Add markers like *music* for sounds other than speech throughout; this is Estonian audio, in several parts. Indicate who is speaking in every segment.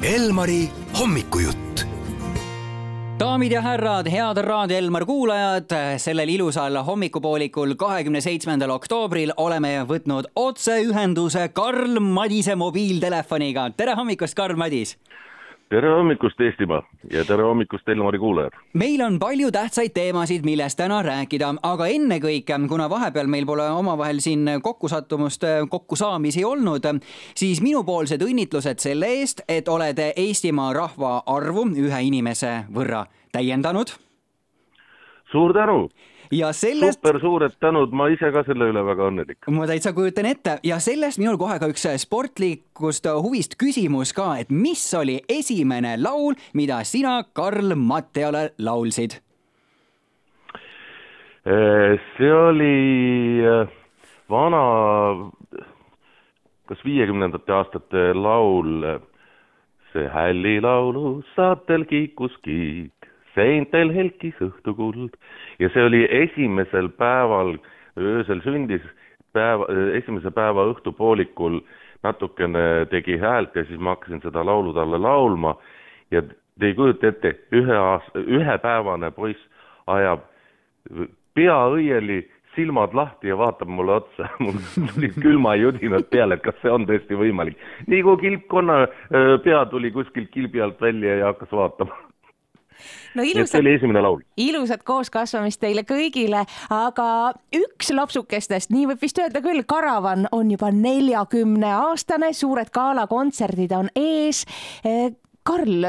Speaker 1: Elmari hommikujutt
Speaker 2: daamid ja härrad, head Raadio Elmar kuulajad, sellel ilusal hommikupoolikul, kahekümne seitsmendal oktoobril oleme võtnud otseühenduse Karl Madise mobiiltelefoniga. tere hommikust, Karl Madis
Speaker 3: tere hommikust, Eestimaa ja tere hommikust, Elmari kuulajad!
Speaker 2: meil on palju tähtsaid teemasid, millest täna rääkida, aga ennekõike, kuna vahepeal meil pole omavahel siin kokkusattumust, kokkusaamisi olnud, siis minupoolsed õnnitlused selle eest, et oled Eestimaa rahvaarvu ühe inimese võrra täiendanud.
Speaker 3: suur tänu!
Speaker 2: Ja sellest.
Speaker 3: super suured tänud, ma ise ka selle üle väga õnnelik.
Speaker 2: ma täitsa kujutan ette ja sellest minul kohe ka üks sportlikust huvist küsimus ka, et mis oli esimene laul, mida sina Karl Matteale laulsid?
Speaker 3: Äh, see oli äh, vana, kas viiekümnendate aastate laul, äh, see hällilaulu saatel kiikus kiik seintel helkis õhtukuld ja see oli esimesel päeval, öösel sündis päeva, esimese päeva õhtupoolikul natukene tegi häält ja siis ma hakkasin seda laulu talle laulma ja te ei kujuta ette, ühe aasta, ühepäevane poiss ajab pea õieli, silmad lahti ja vaatab mulle otsa. *laughs* mul tulid külmajudinad peale, et kas see on tõesti võimalik. nii kui kilpkonna pea tuli kuskilt kilbi alt välja ja hakkas vaatama
Speaker 4: no ilusat, see
Speaker 3: oli esimene laul.
Speaker 4: ilusat kooskasvamist teile kõigile, aga üks lapsukestest, nii võib vist öelda küll, Karavan on juba neljakümne aastane, suured galakontserdid on ees. Eh, Karl,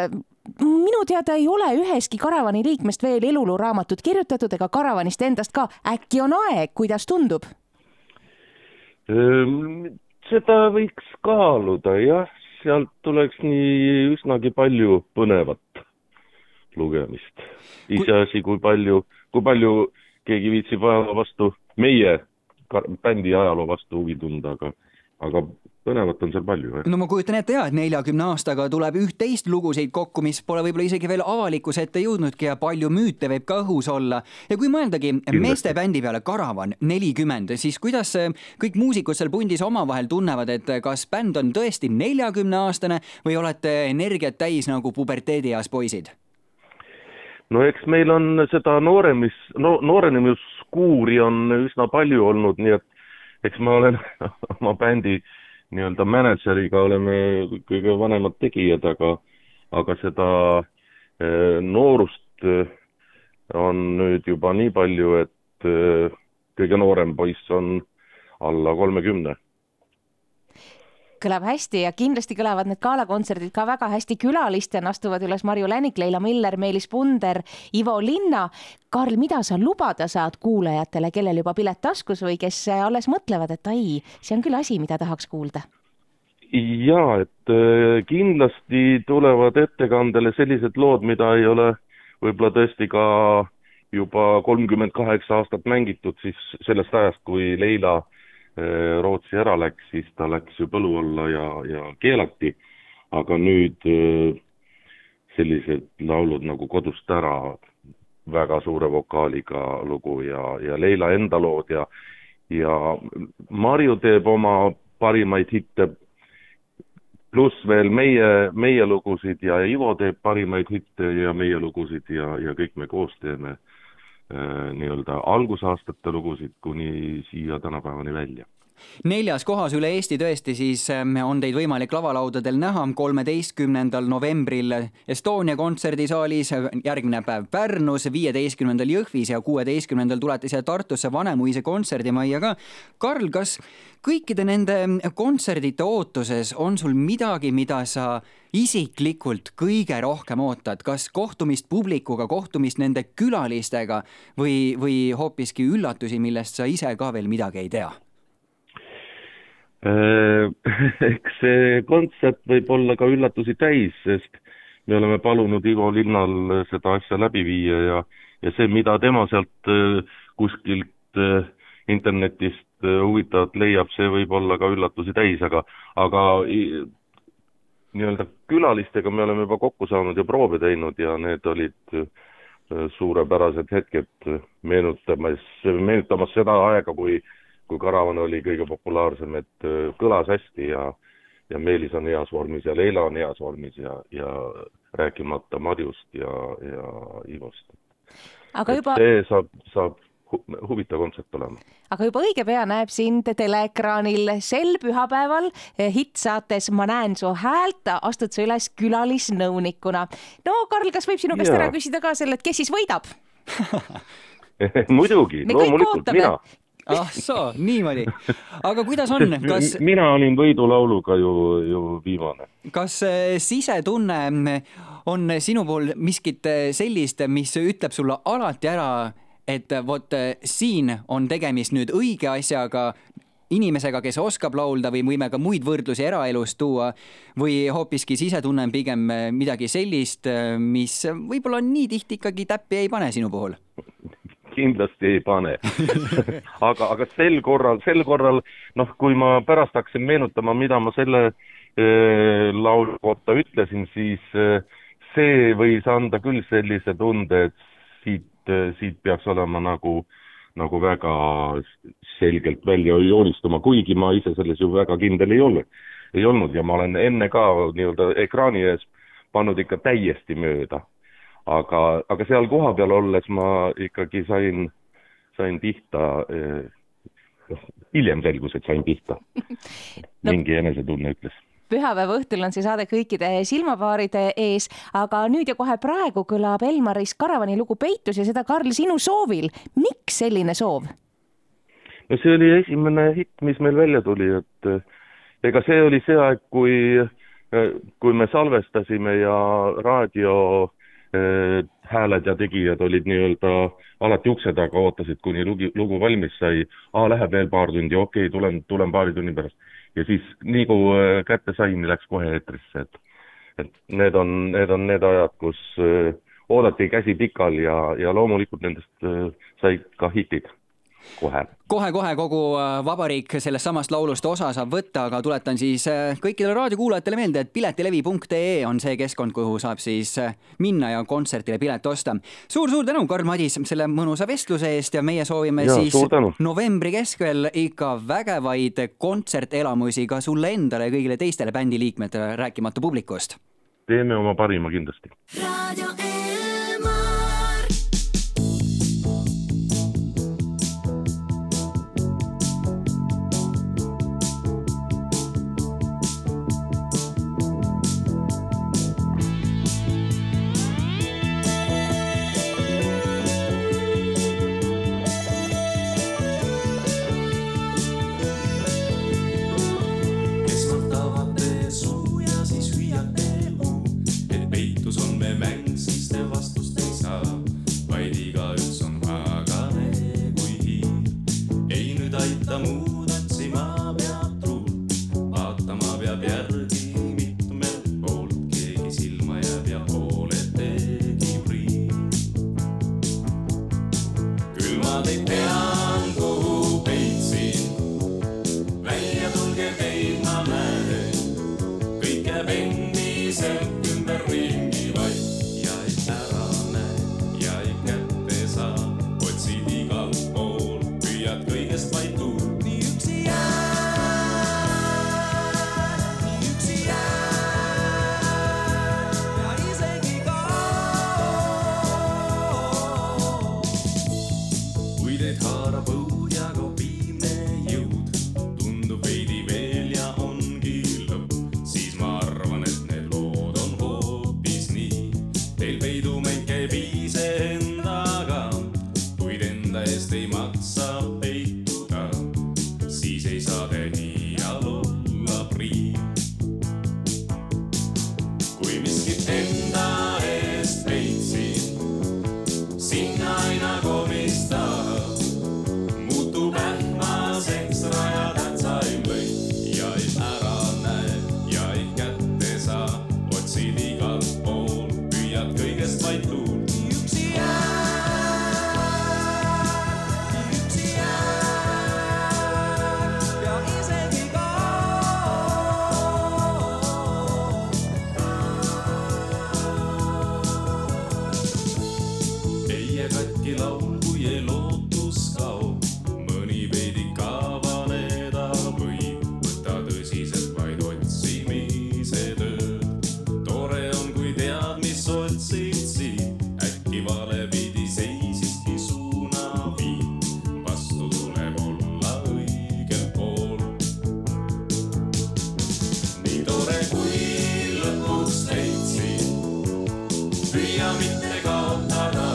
Speaker 4: minu teada ei ole ühestki Karavani liikmest veel eluluraamatut kirjutatud ega Karavanist endast ka. äkki on aeg, kuidas tundub?
Speaker 3: Ehm, seda võiks kaaluda jah, sealt tuleks nii üsnagi palju põnevat lugemist. iseasi, kui palju, kui palju keegi viitsib ajaloo vastu, meie bändi ajaloo vastu huvi tunda, aga, aga põnevat on seal palju.
Speaker 2: no ma kujutan ette ja, et neljakümne aastaga tuleb üht-teist lugusid kokku, mis pole võib-olla isegi veel avalikkuse ette jõudnudki ja palju müüte võib ka õhus olla. ja kui mõeldagi meestebändi peale Karavan nelikümmend, siis kuidas kõik muusikud seal pundis omavahel tunnevad, et kas bänd on tõesti neljakümne aastane või olete energiat täis nagu puberteedieas poisid?
Speaker 3: No eks meil on seda nooremis, no noorenemiskuuri on üsna palju olnud, nii et eks ma olen *laughs* oma bändi nii-öelda mänedžeriga oleme kõige vanemad tegijad, aga, aga seda eh, noorust eh, on nüüd juba nii palju, et eh, kõige noorem poiss on alla kolmekümne
Speaker 4: kõlab hästi ja kindlasti kõlavad need galakontserdid ka väga hästi. külalistena astuvad üles Marju Länik, Leila Miller, Meelis Punder, Ivo Linna. Karl, mida sa lubada saad kuulajatele, kellel juba pilet taskus või kes alles mõtlevad, et ai, see on küll asi, mida tahaks kuulda?
Speaker 3: ja et äh, kindlasti tulevad ettekandele sellised lood, mida ei ole võib-olla tõesti ka juba kolmkümmend kaheksa aastat mängitud siis sellest ajast, kui Leila Äh, Rootsi ära läks, siis ta läks ju põlu alla ja, ja keelati. aga nüüd äh, sellised laulud nagu Kodust ära, väga suure vokaaliga lugu ja, ja Leila enda lood ja, ja Marju teeb oma parimaid hitte, pluss veel meie, meie lugusid ja Ivo teeb parimaid hitte ja meie lugusid ja, ja kõik me koos teeme Äh, nii-öelda algusaastate lugusid kuni siia tänapäevani välja
Speaker 2: neljas kohas üle Eesti tõesti siis ähm, on teid võimalik lavalaudadel näha kolmeteistkümnendal novembril Estonia kontserdisaalis, järgmine päev Pärnus, viieteistkümnendal Jõhvis ja kuueteistkümnendal tulete siia Tartusse Vanemuise kontserdimajja ka. Karl, kas kõikide nende kontserdite ootuses on sul midagi, mida sa isiklikult kõige rohkem ootad, kas kohtumist publikuga, kohtumist nende külalistega või, või hoopiski üllatusi, millest sa ise ka veel midagi ei tea?
Speaker 3: Äh, *laughs* eks see kontsert võib olla ka üllatusi täis, sest me oleme palunud Ivo Linnal seda asja läbi viia ja, ja see, mida tema sealt äh, kuskilt äh, internetist huvitavat leiab, see võib olla ka üllatusi täis, aga, aga nii-öelda külalistega me oleme juba kokku saanud ja proove teinud ja need olid suurepärased hetked meenutamas, meenutamas seda aega, kui kui Karavan oli kõige populaarsem, et äh, kõlas hästi ja ja Meelis on heas vormis ja Leila on heas vormis ja, ja rääkimata Marjust ja, ja Ivost.
Speaker 4: aga juba,
Speaker 3: see saab, saab hu huvitav kontsert olema.
Speaker 4: aga juba õige pea näeb sind teleekraanil sel pühapäeval hittsaates Ma näen su häält, astud sa üles külalisnõunikuna. no Karl, kas võib sinu käest ära küsida ka selle, et kes siis võidab *laughs* *laughs*
Speaker 3: muidugi, loomulikult mina *laughs*
Speaker 2: ah soo, niimoodi. aga kuidas on, kas?
Speaker 3: mina olin võidulauluga ju, ju viimane.
Speaker 2: kas eh, sisetunne on sinu puhul miskit sellist, mis ütleb sulle alati ära, et vot siin on tegemist nüüd õige asjaga, inimesega, kes oskab laulda või võime ka muid võrdlusi eraelust tuua või hoopiski sisetunne on pigem midagi sellist, mis võib-olla nii tihti ikkagi täppi ei pane sinu puhul?
Speaker 3: Kindlasti ei pane. *laughs* Aga, aga sel korral, sel korral noh, kui ma pärast hakkasin meenutama, mida ma selle äh, laulu kohta ütlesin, siis äh, see võis anda küll sellise tunde, et siit äh,, siit peaks olema nagu, nagu väga selgelt välja joonistuma, kuigi ma ise selles ju väga kindel ei olnud, ei olnud. Ja ma olen enne ka nii-öelda ekraani ees pannud ikka täiesti mööda aga, aga seal kohapeal olles ma ikkagi sain, sain pihta eh, noh, hiljem selgus, et sain pihta *laughs* no.. mingi enesetunne ütles
Speaker 4: pühapäeva õhtul on see saade kõikide silmapaaride ees, aga nüüd ja kohe praegu kõlab Elmaris Karavani lugu Peitus ja seda, Karl, sinu soovil. miks selline soov?
Speaker 3: no see oli esimene hitt, mis meil välja tuli, et eh, ega see oli see aeg, kui, eh, kui me salvestasime ja raadio hääled ja tegijad olid nii-öelda alati ukse taga, ootasid, kuni lugu, lugu valmis sai. aa, läheb veel paar tundi, okei okay,, tulen, tulen paari tunni pärast. ja siis nii kui äh, kätte sain, läks kohe eetrisse, et, et need on, need on need ajad, kus äh, oodati käsi pikal ja, ja loomulikult nendest sai ka hitid kohe.
Speaker 2: kohe-kohe kogu äh, vabariik sellest samast laulust osa saab võtta, aga tuletan siis äh, kõikidele raadiokuulajatele meelde, et piletilevi.ee on see keskkond, kuhu saab siis äh, minna ja kontsertile pilet osta suur,. suur-suur tänu, Karl Madis, selle mõnusa vestluse eest ja meie soovime ja, siis novembri keskel ikka vägevaid kontsertelamusi ka sulle endale ja kõigile teistele bändi liikmetele, rääkimata publikust.
Speaker 3: teeme oma parima kindlasti. raadio
Speaker 5: selle eest ei maksa peituda, siis ei saa te nii. laul, kui lootus kaob. mõni veidi kavaneda võib, võta tõsiselt vaid otsimise tööd. tore on, kui tead, mis otsid siit, äkki vale pidi seisiski suuna viib. vastu tuleb olla õigel pool. nii tore, kui lõpuks leidsid, püüa mitte kaotada.